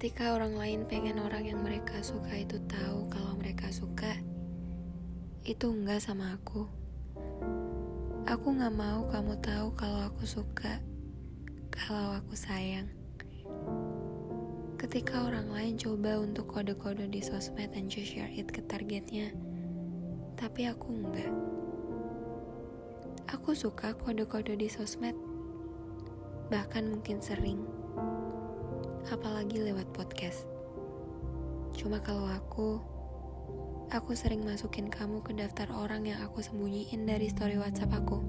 Ketika orang lain pengen orang yang mereka suka itu tahu kalau mereka suka, itu enggak sama aku. Aku gak mau kamu tahu kalau aku suka, kalau aku sayang. Ketika orang lain coba untuk kode-kode di sosmed and just share it ke targetnya, tapi aku enggak. Aku suka kode-kode di sosmed, bahkan mungkin sering apalagi lewat podcast. Cuma kalau aku, aku sering masukin kamu ke daftar orang yang aku sembunyiin dari story WhatsApp aku.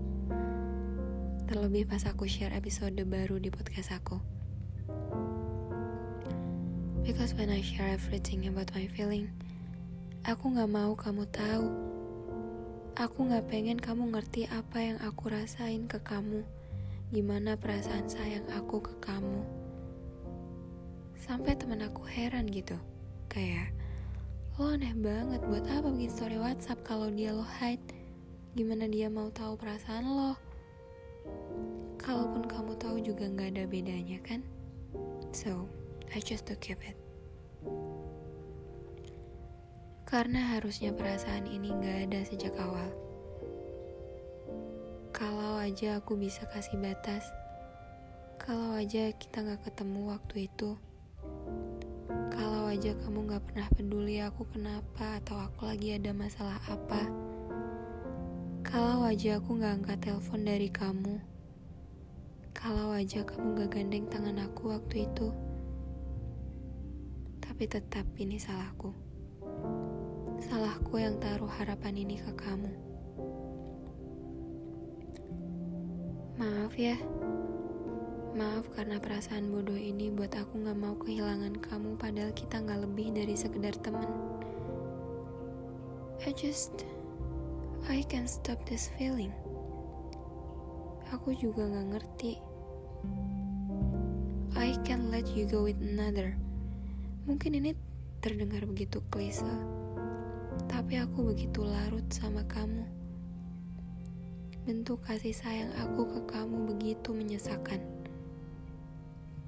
Terlebih pas aku share episode baru di podcast aku. Because when I share everything about my feeling, aku gak mau kamu tahu. Aku gak pengen kamu ngerti apa yang aku rasain ke kamu. Gimana perasaan sayang aku ke kamu Sampai temen aku heran gitu. Kayak, lo aneh banget buat apa bikin story WhatsApp kalau dia lo hide? Gimana dia mau tahu perasaan lo? Kalaupun kamu tahu juga nggak ada bedanya kan? So, I just to keep it. Karena harusnya perasaan ini nggak ada sejak awal. Kalau aja aku bisa kasih batas, kalau aja kita nggak ketemu waktu itu, aja kamu gak pernah peduli aku kenapa atau aku lagi ada masalah apa. Kalau aja aku gak angkat telepon dari kamu. Kalau aja kamu gak gandeng tangan aku waktu itu. Tapi tetap ini salahku. Salahku yang taruh harapan ini ke kamu. Maaf ya. Maaf karena perasaan bodoh ini buat aku gak mau kehilangan kamu padahal kita gak lebih dari sekedar teman. I just... I can stop this feeling. Aku juga gak ngerti. I can let you go with another. Mungkin ini terdengar begitu klise. Tapi aku begitu larut sama kamu. Bentuk kasih sayang aku ke kamu begitu menyesakan.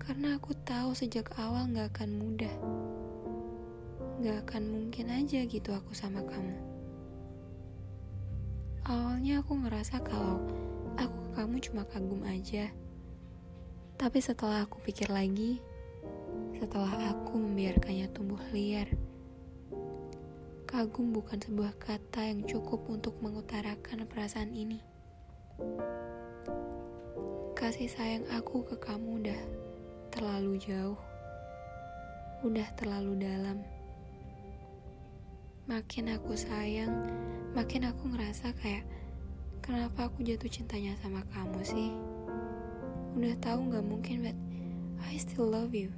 Karena aku tahu sejak awal gak akan mudah. Gak akan mungkin aja gitu aku sama kamu. Awalnya aku ngerasa kalau aku ke kamu cuma kagum aja. Tapi setelah aku pikir lagi, setelah aku membiarkannya tumbuh liar, kagum bukan sebuah kata yang cukup untuk mengutarakan perasaan ini. Kasih sayang aku ke kamu udah terlalu jauh, udah terlalu dalam. Makin aku sayang, makin aku ngerasa kayak kenapa aku jatuh cintanya sama kamu sih? Udah tahu nggak mungkin, but I still love you.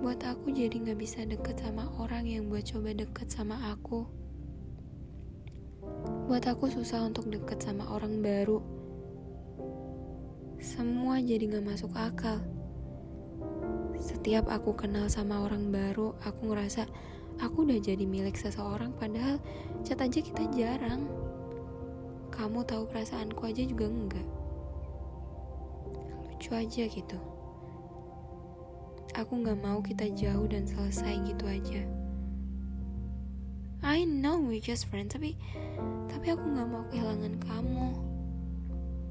Buat aku jadi nggak bisa deket sama orang yang buat coba deket sama aku. Buat aku susah untuk deket sama orang baru semua jadi gak masuk akal. Setiap aku kenal sama orang baru, aku ngerasa aku udah jadi milik seseorang padahal cat aja kita jarang. Kamu tahu perasaanku aja juga enggak. Lucu aja gitu. Aku gak mau kita jauh dan selesai gitu aja. I know we just friends, tapi tapi aku gak mau kehilangan kamu.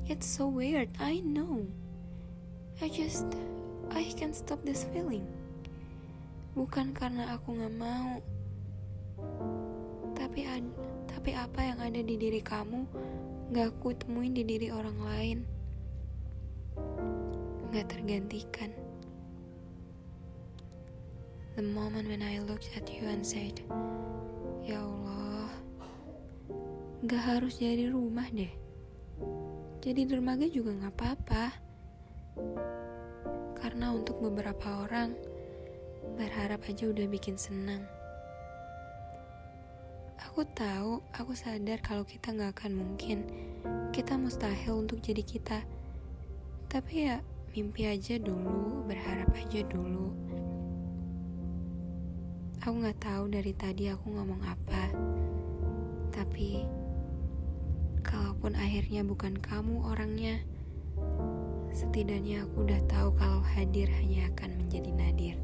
It's so weird, I know. I just, I can't stop this feeling. Bukan karena aku gak mau, tapi ad, tapi apa yang ada di diri kamu gak aku temuin di diri orang lain. Gak tergantikan. The moment when I looked at you and said, Ya Allah, gak harus jadi rumah deh jadi dermaga juga gak apa-apa. Karena untuk beberapa orang, berharap aja udah bikin senang. Aku tahu, aku sadar kalau kita gak akan mungkin. Kita mustahil untuk jadi kita. Tapi ya, mimpi aja dulu, berharap aja dulu. Aku gak tahu dari tadi aku ngomong apa. Tapi Kalaupun akhirnya bukan kamu orangnya, Setidaknya aku udah tahu kalau hadir hanya akan menjadi nadir.